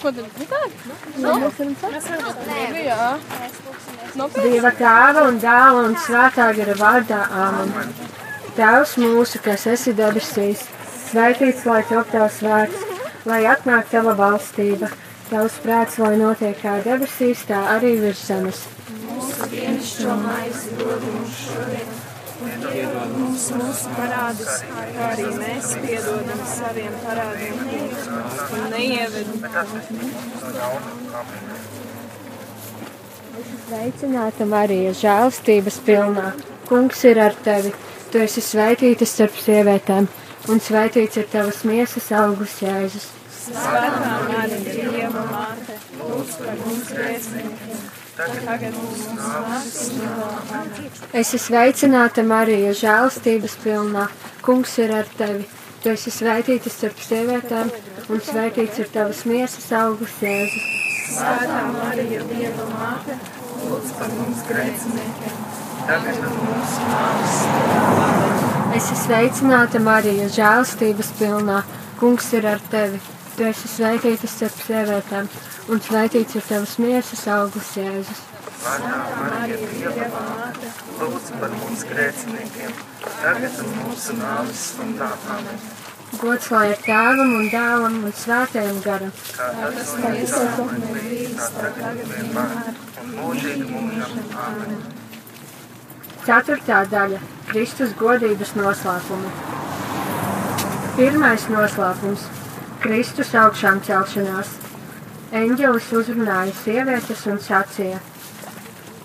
Ko gribi? Jā. Dieva tēva un dēla un svētā gara vārdā āmen. Tēvs mūsu, kas esi debesīs, svētīts lai top tavs vārds, lai atnāk tava valstība, tavs prāts, lai notiek kā debesīs, tā arī virs zemes. Mūsu dienascho maizi dod mums šodien, un iedod mums mūsu parādus, kā arī mēs piedodam saviem parādiem, un neieved Sveicināta Marija, žēlstības pilnā. Kungs ir ar tevi. Tu esi svētīta starp sievietēm, un svētīts ir tavas miesas augurs Jēzus. Svētā Marija, Dieva māte, lūdz par mums grēciniekiem, Amen. Esi sveicināta Marija, žēlstības pilnā. Kungs ir ar tevi. Tu esi svētīta starp sievietēm, un svētīts ir tavas miesas augurs Jēzus. Svētā Marija, Dieva māte, lūdz par mums grēciniekiem, tagad mūsu nāves stundā. Amen. Esi sveicināta Marija, žēlstības pilnā. Kungs ir ar tevi. Tu esi svētīta starp sievietēm, un svētīts ir tavas miesas augurs Jēzus. Marija, Dieva māte, lūdz par mums grēciniekiem, tagad un mūsu nāves stundā. Amen. Gods lai ir tēvam un dēlam un svētajam garam. Tas tiesā un brīvs, tagad vienmēr un mūžīgi mūžam. Amen. Ceturtā daļa - Kristus godības noslēpumi. Pirmais noslēpums - Kristus augšām celšanās. Eņģelis uzrunāja sievietes un sacīja: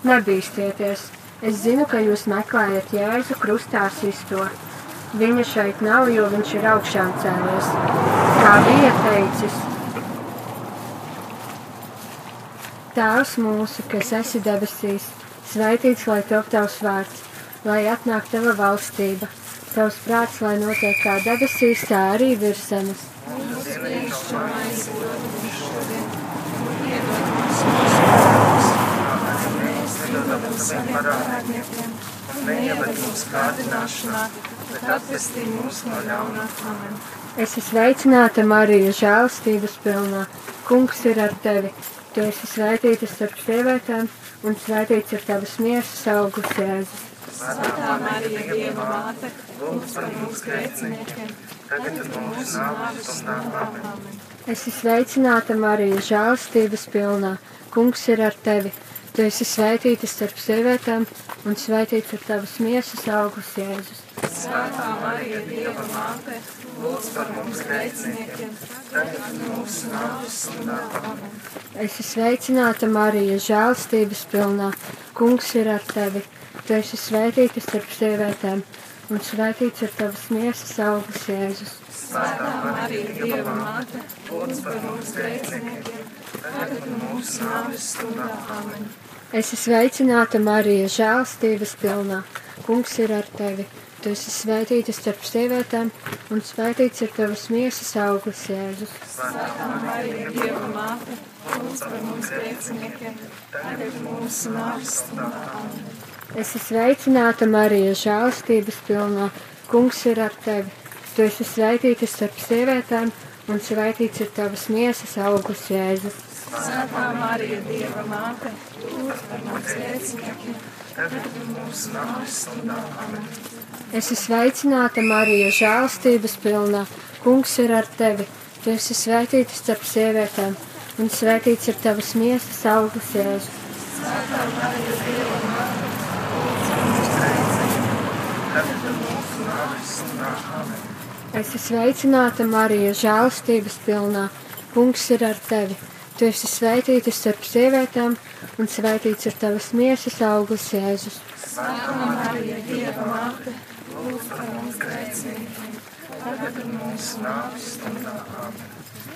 Nebīsties, es zinu, ka jūs meklējat Jēzu krustā sisto. Viņa šeit nav, jo viņš ir augšām cēlies. Kā bija teicis, Tēvs mūsu, kas esi debesīs, svētīts lai top tavs vārds, lai atnāk tava valstība, tavs prāts, lai notiek kā debesīs, tā arī virs zemes. Es esmu sveicināta Marija, žēlstības pilnā. Kungs ir ar tevi. Tu esi svētīta starp sievietēm, un svētīts ir tavas miesas augurs Jēzus. Svētā Marija, Dieva māte, lūdz par mums grēciniekiem, tagad un mūsu nāves stundā. Amen. Es esmu sveicināta Marija, žēlstības pilnā. Kungs ir ar tevi. Tu esi svētīta starp sievietēm, un svētīts ir tavas miesas augurs Jēzus. Svētā Marija, Dieva māte, lūdz par mums grēciniekiem, tagad mūsu nāves stundā. Es esmu sveicināta Marija, žēlstības pilnā. Kungs ir ar tevi. Tu esi svētīta starp sievietēm, un svētīts ir tavas miesas augurs Jēzus. Svētā Marija, Dieva māte, lūdz par mums grēciniekiem, tagad mūsu nāves stundā. Amen. Es esmu sveicināta Marija, žēlstības pilnā. Kungs ir ar tevi. Tu esi svētīta starp sievietēm, un svētīts ir tavas miesas augurs Jēzus. Svētā Marija, Dieva māte, lūdz par mums grēciniekiem, tagad mūsu nāves stundā. Amen. Es esmu sveicināta Marija, žēlstības pilnā. Kungs ir ar tevi. Tu esi svētīta starp sievietēm, un svētīts ir tavas miesas augurs Jēzus. Svētā Marija, Dieva māte, lūdz par mums grēciniekiem, tagad un mūsu nāves stundā. Amen. Es esmu sveicināta Marija, žēlstības pilnā. Kungs ir ar tevi. Tu esi svētīta starp sievietēm, un svētīts ir tavas miesas augurs Jēzus. Svētā Marija, Dieva māte, lūdz par mums grēciniekiem, tagad un mūsu nāves stundā. Amen. Es esmu sveicināta Marija, žēlstības pilnā. Kungs ir ar tevi. Tu esi svētīta starp sievietēm, un svētīts ir tavas miesas augurs Jēzus.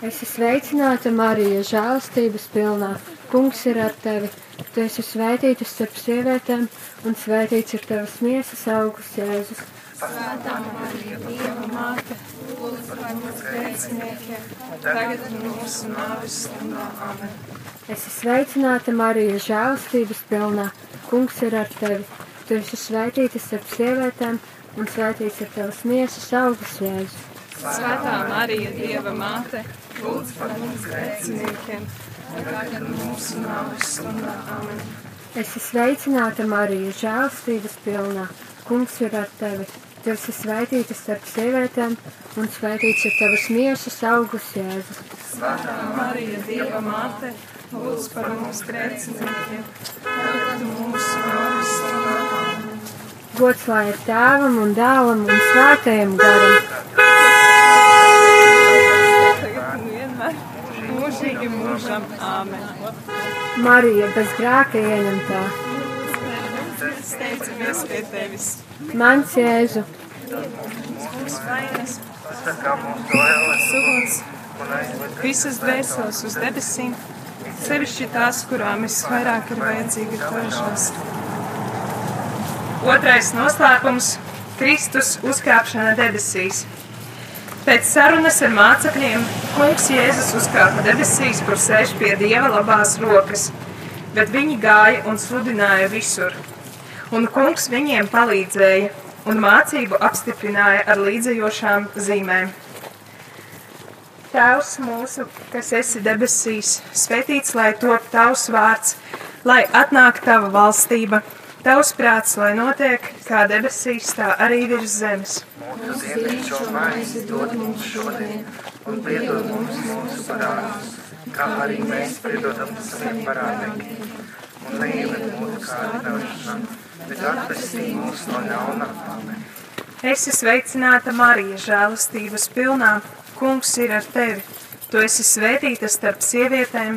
Es esmu sveicināta Marija, žēlstības pilnā. Kungs ir ar tevi. Tu esi svētīta starp sievietēm, un svētīts ir tavas miesas augurs Jēzus. Svētā Marija, Dieva māte, lūdz par mums grēciniekiem, tagad un mūsu nāves stundā. Amen. Es esmu sveicināta Marija, žēlstības pilnā. Kungs ir ar tevi. Tu esi svētīta starp sievietēm, un svētīts ir tavas miesas augurs, Jēzus. Svētā Marija, Dieva māte, lūdz par mums grēciniekiem, Amen. Esi sveicināta, Marija, žēlstības pilnā. Kungs ir ar tevi. Tu esi svētīta starp sievietēm, un svētīts ir tavas miesas augurs, Jēzus. Svētā Marija, Dieva māte, lūdz par mums grēciniekiem, tagad mūsu nāves stundā. Gods lai ir tēvam un dēlam un svētajam garam. Tagad un vienmēr, mūžīgi mūžam. Amen. Marija bez grēka ieņemtā. Steidzamies pie tevis. Mans Jēzu, Mūsu vainas, suguns, visas dvēseles uz debesīm, sevišķi tās, kurām visvairāk ir vajadzīga tožās. Otrais noslēpums - Kristus uzkāpšana debesīs. Pēc sarunas ar mācekļiem kungs Jēzus uzkāpa debesīs, kur sēž pie Dieva labās rokas, bet viņi gāja un sludināja visur. Un kungs viņiem palīdzēja un mācību apstiprināja ar līdzējošām zīmēm. Tēvs mūsu, kas esi debesīs, svētīts lai top tavs vārds, lai atnāk tava valstība, tavs prāts, lai notiek kā debesīs, tā arī virs zemes. Mūsu dienascho maizi dod mums šodien, un piedod mums mūsu parādus, kā arī mēs piedodam saviem parādniekiem. Un neieved mūsu kārdināšanā, bet atpestī mūs no ļauna. Amen. Esi sveicināta Marija, žēlastības pilnā, kungs ir ar tevi. Tu esi svētīta starp sievietēm,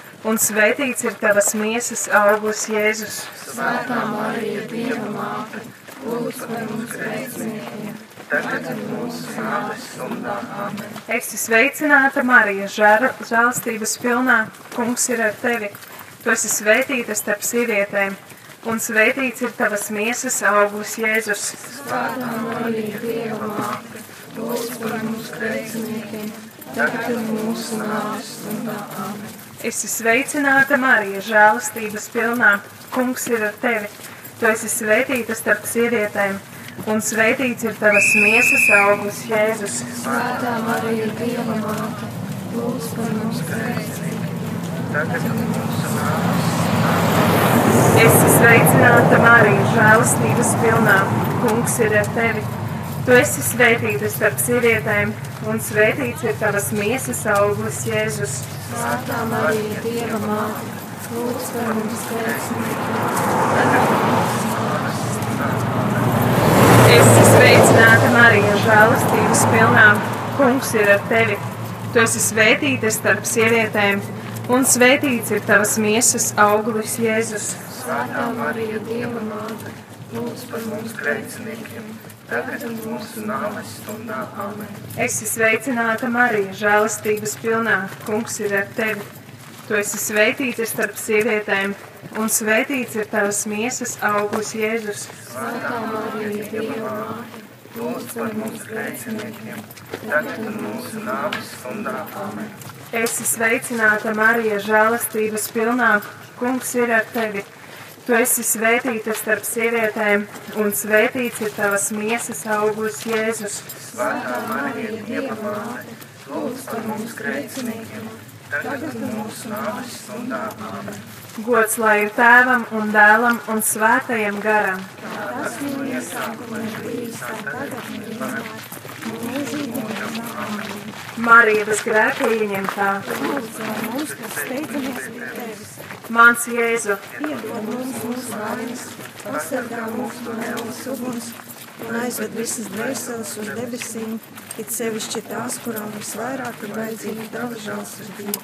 un svētīts ir tavas miesas augurs Jēzus. Svētā Marija, Dieva māte, lūdz par mums grēciniekiem, tagad un mūsu nāves stundā. Amen. Esi sveicināta Marija, žēlastības pilnā, kungs ir ar tevi. Tu esi svētīta starp sievietēm, un svētīts ir tavas miesas augurs Jēzus. Svētā Marija, Dieva māte, lūdz par mums grēciniekiem, tagad un mūsu nāves stundā. Amen. Esi sveicināta Marija, žēlastības pilnā, kungs ir ar tevi. Tu esi svētīta starp sievietēm, un svētīts ir tavas miesas augurs Jēzus. Svētā Marija, Dieva māte, lūdz par mums nāves Esi sveicināta Marija, žēlastības pilnā, kungs ir ar tevi. Tu esi svētīta starp sievietēm, un svētīts ir tavas miesas augurs Jēzus. Svētā Marija, Dieva māte, lūdz par mums grēciniekiem, stundā. Esi sveicināta Marija, žēlastības pilnā, kungs ir ar tevi. Tu esi svētīta starp sievietēm, un svētīts ir tavas miesas augurs Jēzus. Svētā Marija, Dieva māte, lūdz par mums grēciniekiem, tagad un mūsu nāves stundā. Amen. Esi sveicināta Marija, žēlastības pilnā, kungs ir ar tevi. Tu esi svētīta starp sievietēm, un svētīts ir tavas miesas augurs Jēzus. Svētā Marija, Dieva māte, lūdz par mums grēciniekiem, tagad un mūsu nāves stundā. Amen. Esi sveicināta Marija, žēlastības pilnā, kungs ir ar tevi. Tu esi svētīta starp sievietēm, un svētīts ir tavas miesas augurs Jēzus. Svētā Marija, Dieva māte, lūdz par mums grēciniekiem, tagad mūsu nāves stundā. Gods lai ir tēvam un dēlam un svētajam garam. Tas no iesākuma ir bijis tagad mūžam. Amen. Marija bez grēka ieņemtā. Lūdzu, mums, kas steidzamies pie tevis, Mans Jēzu, piedod mums mūsu vainas, pasargā mūs no ēlas uguns un aizved visas dvēseles uz debesīm, it sevišķi tās, kurām visvairāk ir vajadzīga tava žēlsirdība.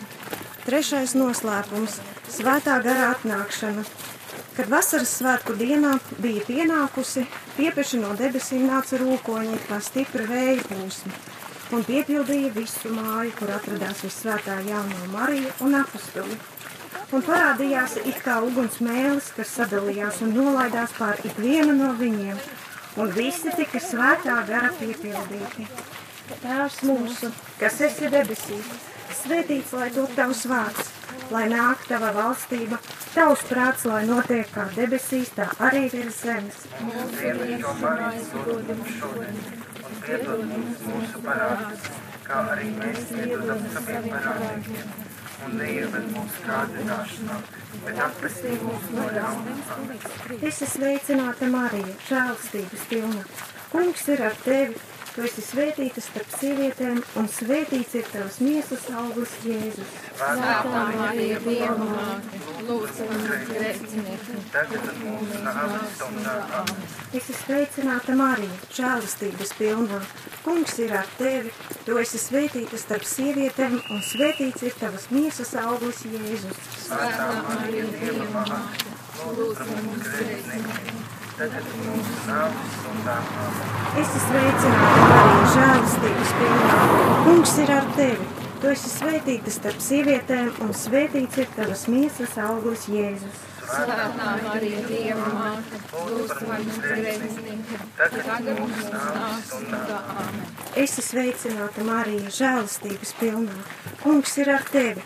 Trešais noslēpums - svētā gara atnākšana. Kad vasaras svētku dienā bija pienākusi, piepeši no debesīm nāca rūkoņi, kā stipra vēja plūsma, un piepildīja visu māju, kur atradās visvētā jauno Mariju un apustuli. Un parādījās it kā uguns mēlis, kas sadalījās un nolaidās pār ikvienu no viņiem, un visi tika svētā gara piepildīti. Tēvs mūsu, kas esi debesīs, svētīts lai top tavs vārds, lai nāk tava valstība, tavs prāts, lai notiek kā debesīs, tā arī virs zemes. Un piedod mums mūsu parādus, kā arī mēs piedodam saviem parādniekiem. Un neieved mūsu kārdināšanā, bet atpestī mūs no ļaunuma. Es esmu sveicināta Marija, žēlstības pilna. Kungs ir ar tevi, tu esi svētīta starp sievietēm, un svētīts ir tavs miesas augurs Jēzus. Svētā Marija, Dieva māte, lūdzu grēciniekiem, tagad mūsu nāves stundā. Es esmu sveicināta Marija, žēlstības pilna. Kungs ir ar tevi, tu esi svētīta starp sievietēm, un svētīts ir tavas miesas augurs Jēzus. Svētā Marija, Dieva māte, lūdzu grēciniekiem, tagad un mūsu nāves stundā. Es esmu sveicināta Marija, žēlstības pilna. Kungs ir ar tevi, tu esi svētīta starp sievietēm, un svētīts ir tavas miesas augurs Jēzus. Svētā Marija, Dieva māte, lūdzu par mums grēciniekiem, tagad mūsu nāves stundā. Āmen. Es esmu sveicināta Marija, žēlstības pilna. Kungs ir ar tevi.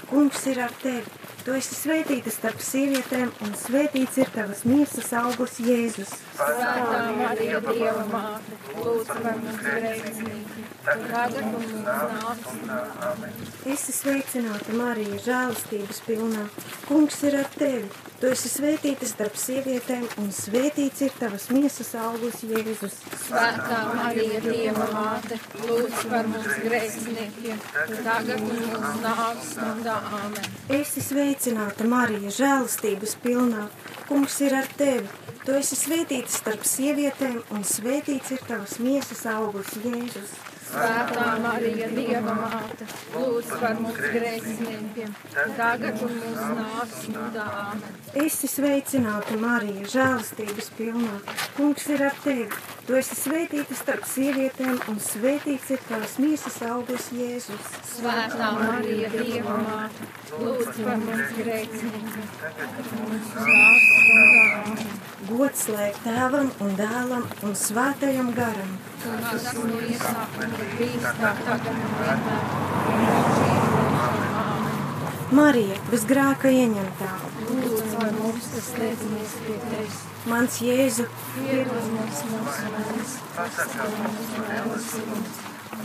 Kungs ir ar tevi. Tu esi svētīta starp sievietēm, un svētīts ir tavas miesas augurs Jēzus. Svētā Marija, Dieva māte, lūdzu par mums grēciniekiem, tagad un mūsu nāves stundā. Amen. Es esmu sveicināta Marija, žēlstības pilna. Kungs ir ar tevi. Tu esi svētīta starp sievietēm, un svētīts ir tavas miesas augurs Jēzus. Svētā Marija, Dieva māte, lūdzu par mums grēciniekiem, tagad un mūsu nāves stundā. Āmen. Es esmu sveicināta Marija, žēlstības pilna. Kungs ir ar tevi. Tu esi svētīta starp sievietēm, un svētīts ir tavas miesas augurs Jēzus. Svētā Marija, Dieva māte, lūdzu par mums grēciniekiem, tagad un mūsu nāves stundā. Āmen. Es esmu sveicināta Marija, žēlstības pilna. Kungs ir ar tevi. Tu esi svētīta starp sievietēm, un svētīts ir tavas miesas augurs Jēzus. Svētā Marija, Dieva māte, lūdzu par mums grēciniekiem, tagad un mūsu nāves stundā. Gods lai tēvam un dēlam un svētajam garam. Un tas no iesākuma ir bijis tā tagad un vienmēr. un. Marija, bez grēka ieņemtā. Lūdzu par mums, kas steidzamies pie tevis. Mans Jēzu, Piedod mums mūsu vainas, Pasargā mūs no ēlas uguns,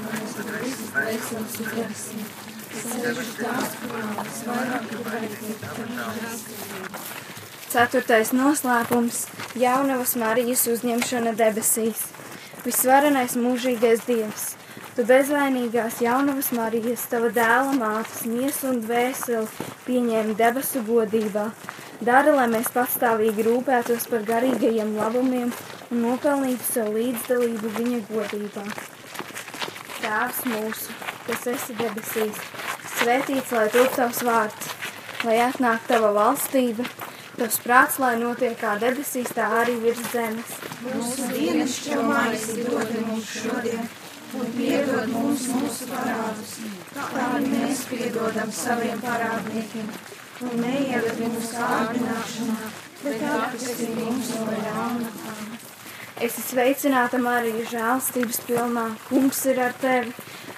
veselības debesīm. Sevišķi tās, kurām visvairāk ir vajadzīga tava žēlstība. Ceturtais noslēpums - Jaunavas Marijas uzņemšana debesīs. Visvarenais mūžīgais Dievs, Tu bezvainīgās Jaunavas Marijas, tava dēla mātes, miesu un dvēseli pieņēmi debesu godībā. Dara, lai mēs pastāvīgi rūpētos par garīgajiem labumiem un nopelnītu sev līdzdalību viņa godībā. Tēvs mūsu, kas esi debesīs, svētīts lai top tavs vārds, lai atnāk tava valstība, tavs prāts, lai notiek kā debesīs, tā arī virs zemes. Mūsu dienascho maizi dod mums šodien, un piedod mums mūsu parādus, kā arī mēs piedodam saviem parādniekiem. Un neieved mūsu kārdināšanā, bet atpestī mums no ļauna. Es esmu sveicināta Marija, žēlstības pilnā. Kungs ir ar tevi.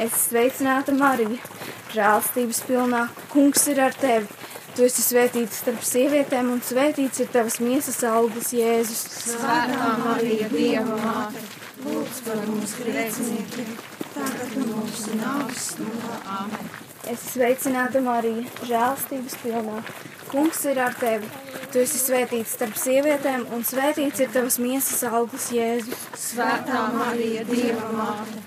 Es sveicināta Marija, žēlstības pilnā. Kungs ir ar tevi. Tu esi svētīts starp sievietēm, un svētīts ir tavs miesas augurs, Jēzus. Svētā Marija, Dieva māte, lūdz par mums grēciniekiem, tagad un mūsu nāves stundā. Āmen. Es sveicināta Marija, žēlstības pilnā. Kungs ir ar tevi. Tu esi svētīts starp sievietēm, un svētīts ir tavs miesas augurs, Jēzus. Svētā Marija, Dieva māte,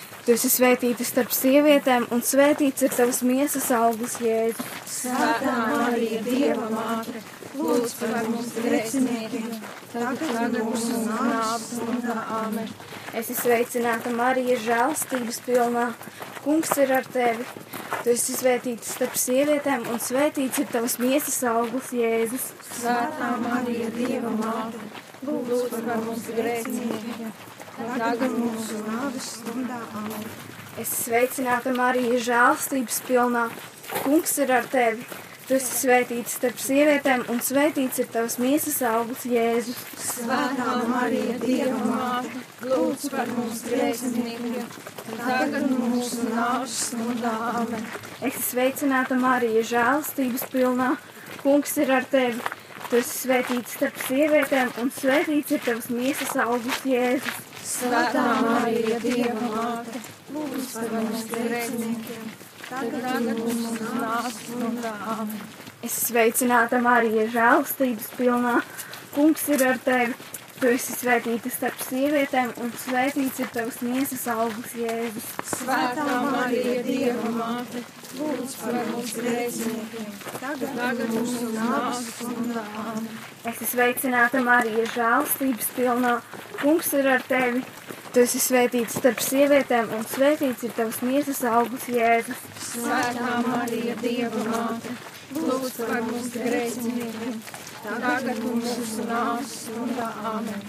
Tu esi svētīta starp sievietēm, un svētīts ir tavs miesas augurs, Jēzus. Svētā Marija, Dieva māte, lūdz par mums grēciniekiem, tagad mūsu nāves stundā. Āmen. Es esmu sveicināta Marija, žēlstības pilnā. Kungs ir ar tevi. Tu esi svētīta starp sievietēm, un svētīts ir tavs miesas augurs, Jēzus. Svētā Marija, Dieva māte, lūdz par mums grēciniekiem, tagad mūsu nāves stundā. Āmen. Es sveicināta Marija, žēlstības pilnā. Kungs ir ar tevi. Tu esi svētīts starp sievietēm, un svētīts ir tavs miesas augurs, Jēzus. Svētā Marija, Dieva māte, lūdz par mums grēciniekiem, tagad mūsu nāves stundā. Āmen. Es sveicināta Marija, žēlstības pilnā. Kungs ir ar tevi. Tu esi svētīts starp sievietēm, un svētīts ir tavs miesas augurs, Jēzus. Svētā Marija, Dieva māte, lūdz par mums grēciniekiem, tagad un mūsu nāves stundā. Āmen. Es sveicināta Marija, žēlstības pilnā. Kungs ir ar tevi. Tu esi svētīta starp sievietēm, un svētīts ir tavs miesas augurs, Jēzus. Svētā Marija, Dieva māte, lūdz par mums grēciniekiem, tagad un mūsu nāves stundā. Es esmu sveicināta Marija, žēlstības pilnā. Kungs ir ar tevi. Tu esi svētīts starp sievietēm, un svētīts ir tavs miesas augurs, Jēzus. Svētā Marija, Dieva māte, lūdz par mums grēciniekiem, tagad un mūsu nāves stundā. Āmen.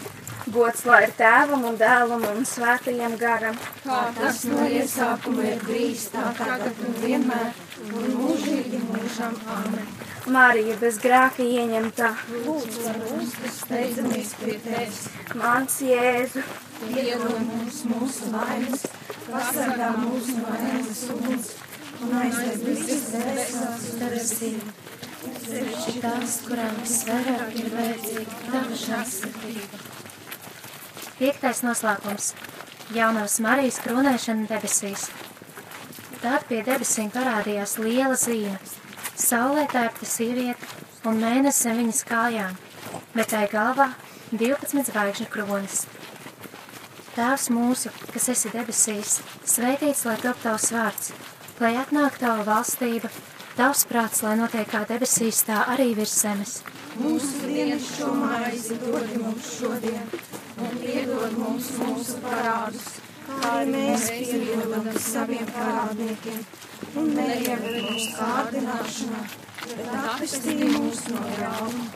Gods lai ir tēvam un dēlam un svētajam garam. Kā tas no iesākuma ir bijis, tā tagad un vienmēr, un mūžīgi mūžam. Āmen. Marija bez grēka ieņemtā. Lūdz par mums, kas steidzamies pie tevis, Mans Jēzu, piedod mums mūsu vainas, pasargā mūs no ēnas uguns, un aizved visas dvēseles uz debesīm. Sevišķi tās, kurām visvairāk ir vajadzīga tava žēlsirdība. Piektais noslēpums - jaunās Marijas kronēšana debesīs. Tad pie debesīm parādījās liela zīme. Saulē tērpta sieviete un mēnesis zem viņas kājām, bet tai galvā 12 zvaigžņu kronis. Tēvs mūsu, kas esi debesīs, svētīts lai top tavs vārds, lai atnāk tava valstība, tavs prāts, lai notiek kā debesīs, tā arī virs zemes. Mūsu dienas šo maizi dod mums šodien, un piedod mums mūsu parādus, kā arī mēs piedodam saviem parādniekiem, un neieved mūsu kārdināšanā, bet atpestī mūs no ļauna.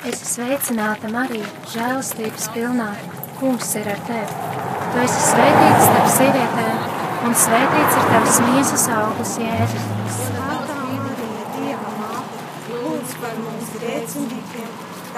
Es esmu sveicināta Marija, žēlastības pilnā. Kungs ir ar tevi. Tu esi svētīts starp sievietēm, un svētīts ir tavs miesas augurs, Jēzus. Svētā Marija, Dieva māte, lūdz par mums grēciniekiem,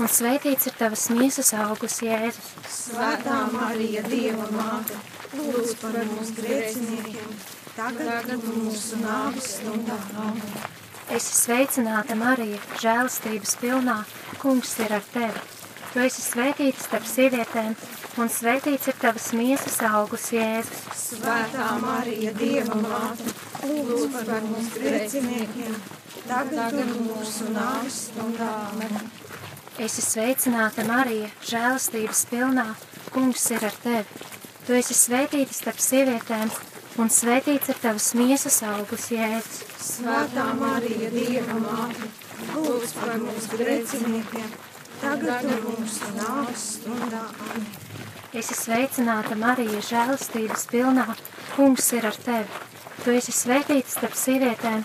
un svētīts ir tavas miesas auglis, Jēzus. Svētā Marija, Dieva māte, lūdz par mums grēciniekiem, tagad un mūsu nāves stundā. Amen. Esi sveicināta, Marija, žēlastības pilnā, kungs ir ar tevi. Tu esi svētīta starp sievietēm, un svētīts ir tavas miesas auglis, Jēzus. Svētā Marija, Dieva māte, lūdz par mums grēciniekiem, tagad un mūsu nāves stundā. Amen. Esi sveicināta, Marija, žēlastības pilnā, kungs ir ar tevi. Tu esi svētīta starp sievietēm, un svētīts ir tavas miesas auglis, Jēzus. Svētā Marija, Dieva māte, lūdz par mums grēciniekiem, tagad un mūsu nāves stundā. Esi sveicināta, Marija, žēlastības pilnā, kungs ir ar tevi. Tu esi svētīta starp sievietēm,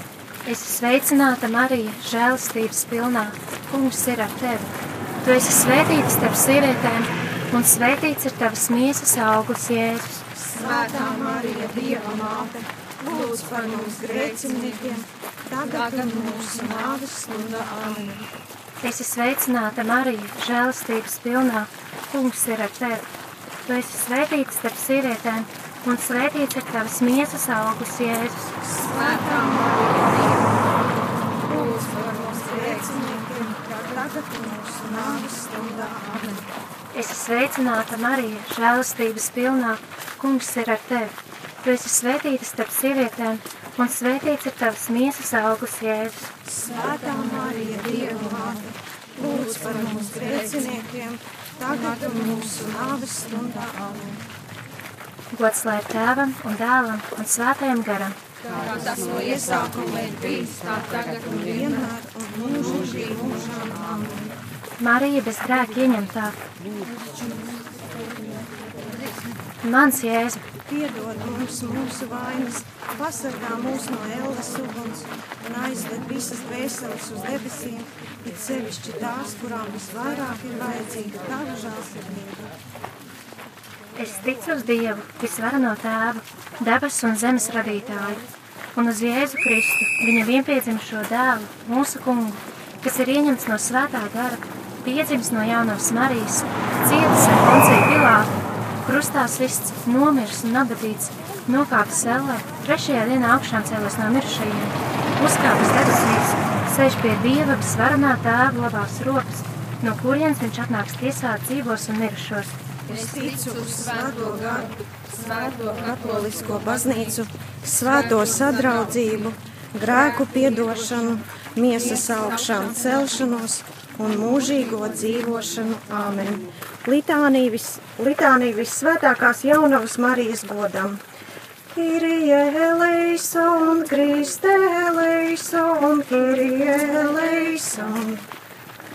Esi sveicināta, Marija, žēlastības pilnā, kungs ir ar tevi. Tu esi svētīta starp sievietēm, un svētīts ir tavas miesas auglis, Jēzus. Svētā Marija, Dieva māte, lūdz par mums grēciniekiem, tagad un mūsu nāves stundā. Amen. Esi sveicināta, Marija, žēlastības pilnā, kungs ir ar tevi. Tu esi svētīta starp sievietēm, un svētīts ir tavas miesas auglis, Jēzus. Svētā Marija, Dieva māte, lūdz par mums grēciniekiem, tagad mūsu nāves stundā. Amen. Esi sveicināta, Marija, žēlastības pilnā, kungs ir ar tevi. Tu esi svētīta starp sievietēm, un svētīts ir tavas miesas auglis, Jēzus. Svētā Marija, Dieva māte, lūdz par mums grēciniekiem, tagad un mūsu nāves stundā. Amen. Gods lai tēvam un dēlam un svētajam garam. Kā tas no iesākuma ir bijis, tā tagad un vienmēr mūžīgi mūžām. Amen. Marija bez grēka ieņemtā. Mans Jēzu, Piedod mums mūsu vainas, pasargā mūs no ēlas uguns un aizved visas dvēseles uz debesīm, it sevišķi tās, kurām visvairāk ir vajadzīga tava žēlsirdība. es ticu uz Dievu, visvarano tēvu, debesu un zemes radītāju, un uz Jēzu Kristu, viņa vienpiedzimušo dēlu, mūsu kungu, kas ir ieņemts no svētā gara, piedzimis no jaunās Marijas, cietis ar Poncija Pilātu, krustā sists, nomirs un nabadīts, nokāpis sellē, trešajā dienā augšām cēlies no mirušajiem, uzkāpis debesīs, sēž pie Dieva visvarenā tēva labās rokas, no kurienes viņš atnāks tiesāt dzīvos un mirušos. Es ticu uz svēto garu, svēto katolisko baznīcu, svēto sadraudzību, grēku piedošanu, miesas augšām celšanos un mūžīgo dzīvošanu. Āmen. Litānija, vis, vissvētākās jaunavas Marijas godam. Kyrie eleison, Kriste eleison, Kyrie eleison.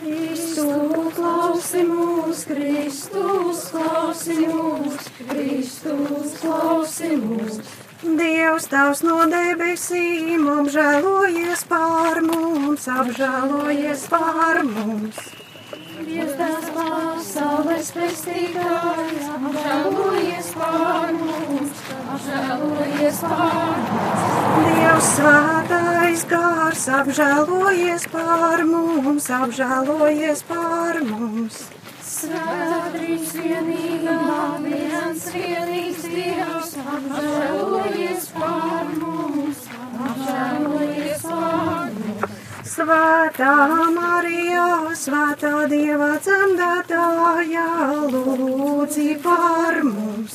Kristus klausi mūs, Kristus klausi mūs, Kristus klausi mūs. Dievs tavs no debesīm apžēlojies pār mums, apžēlojies pār mums. Tās pasaules pestītājs, apžēlojies pār mums, apžēlojies pār mums. Dievs svētais gars apžēlojies pār mums, apžēlojies pār mums. Svētrīs vienīgā, viens vienīgs Dievs, apžēlojies Svētā Marija, svētā Dieva dzemdētāja, lūdzi par mums.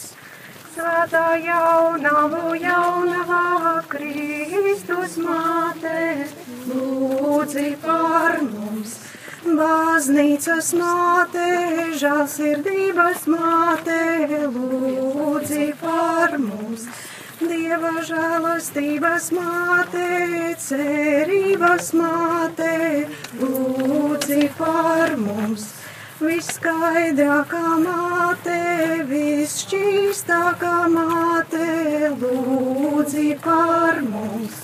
svētā jaunavu jaunavā Kristus māte, lūdzi par mums. Baznīcas māte, žālsirdības māte, lūdzi par mums. Dieva žēlastības māte, cerības māte, lūdzi par mums. Viskaidrākā māte, visšķīstākā māte, lūdzi par mums.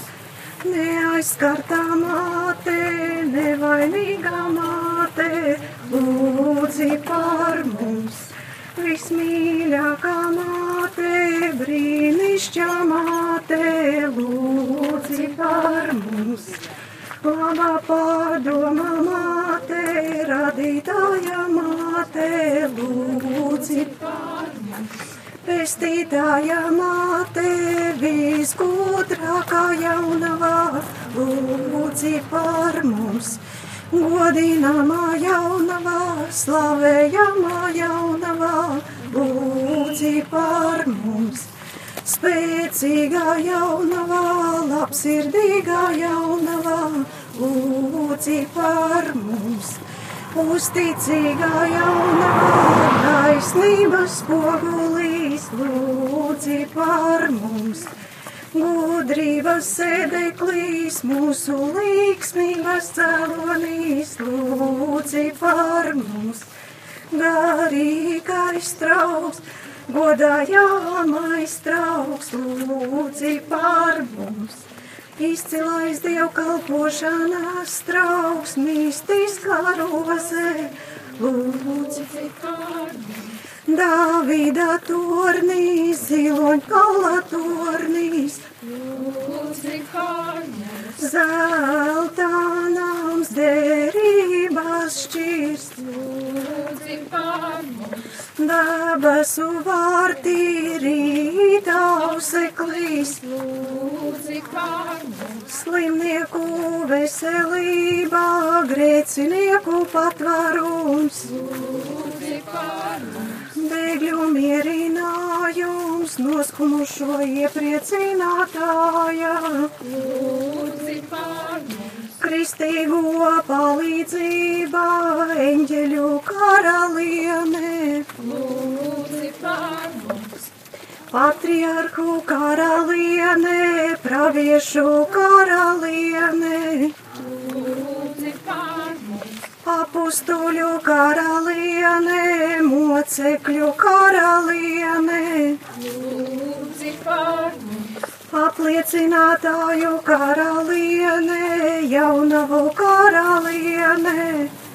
Neaizskartā māte, nevainīgā māte, lūdzi par mums. Vismīļākā māte, brīnišķā māte, lūdzi par mums. Labā pārdomā māte, radītāja māte, lūdzi par mums. Pestītāja māte, visgudrākā jaunavā, lūdzi par mums. Godināmā jaunavā, slavējamā jaunavā, lūdzi par mums. Spēcīgā jaunavā, labsirdīgā jaunavā, lūdzi par mums. Uzticīgā jaunavā, taisnības spogulīs, lūdzi par mums. Gudrības sēdeklīs, mūsu līksmības cēlonīs, lūdzi par mums. Garīgais trauks, godājāmais trauks, lūdzi par mums. Izcilais dievkalpošanās trauks, mistiskā rozē, lūdzi par mums. Dāvida turnīs, ziloņkala turnīs. Zelta nams derības šķirst. Dabasu vārtī lūdzi pārmus. Slimnieku veselībā, grēcinieku patvarums, lūdzi Bēgļu mierinājums, noskumušo iepriecinātāja. Kristīgo palīdzībā, eņģeļu karaliene. Patriarhu karaliene, praviešu karaliene. Apustuļu karaliene, mocekļu karaliene, lūdzi par mums. Apliecinātāju karaliene, jaunavu karaliene,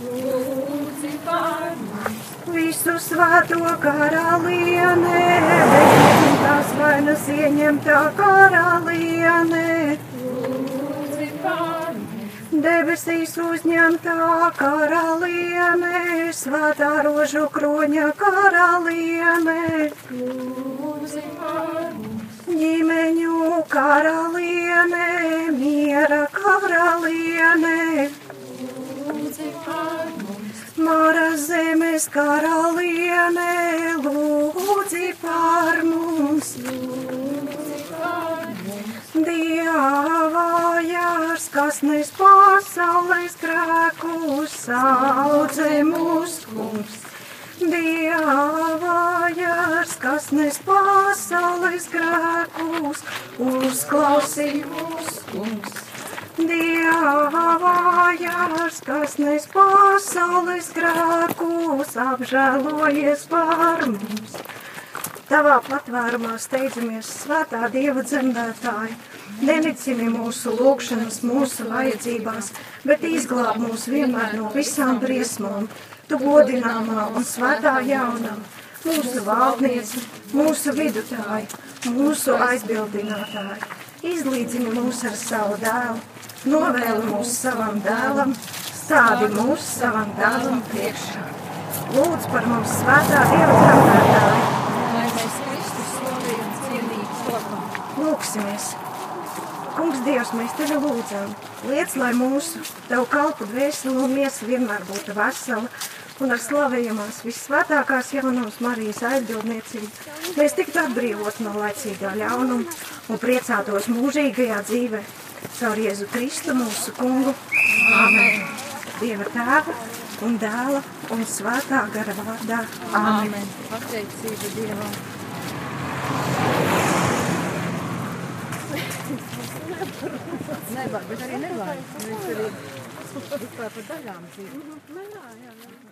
lūdzi par mums. Visu svēto karaliene, bezmaz vainas ieņemtā karaliene, debesīs uzņemtā karaliene, svētā rožu kroņa karaliene. Ģimeņu karaliene, miera karaliene. Mara zemes karaliene, lūdzi par mums. Kas nes pasaules grēkus, saudzē mūsu kungs. Dieva jārs, kas nes pasaules grēkus, uzklausī mūsu kungs. Dieva jārs, kas nes pasaules grēkus, apžēlojies par mums. Tavā patvērumā steidzamies svētā Dieva dzemdētāji. Nenicini mūsu lūgšanas, mūsu vajadzībās, bet izglāb mūs vienmēr no visām briesmām. Tu godināmā un svētā jaunam, mūsu valdniece, mūsu vidutāji, mūsu aizbildinātāji. Izlīdzini mūs ar savu dēlu, novēli mūs savam dēlam, stādi mūs savam dēlam priekšā. Lūdz par mums svētā Dieva dzemdētāji. Lūksimies! Dievs, mēs tevi lūdzam. Liec, lai mūsu tev kalpu dvēseli un miesa vienmēr būtu vesela, un ar slavējamās vissvētākās jaunums Marijas aizbildniecību mēs tiktu atbrīvot no laicīgā ļaunuma un priecātos mūžīgajā dzīvē caur Jēzu Kristu mūsu kungu. Amen! Dieva tēva un dēla un svētā gara vārdā. Amen! Pateicība Dievam. Nevar, bet arī nevar. Viņš arī vispār par daļām dzīvo.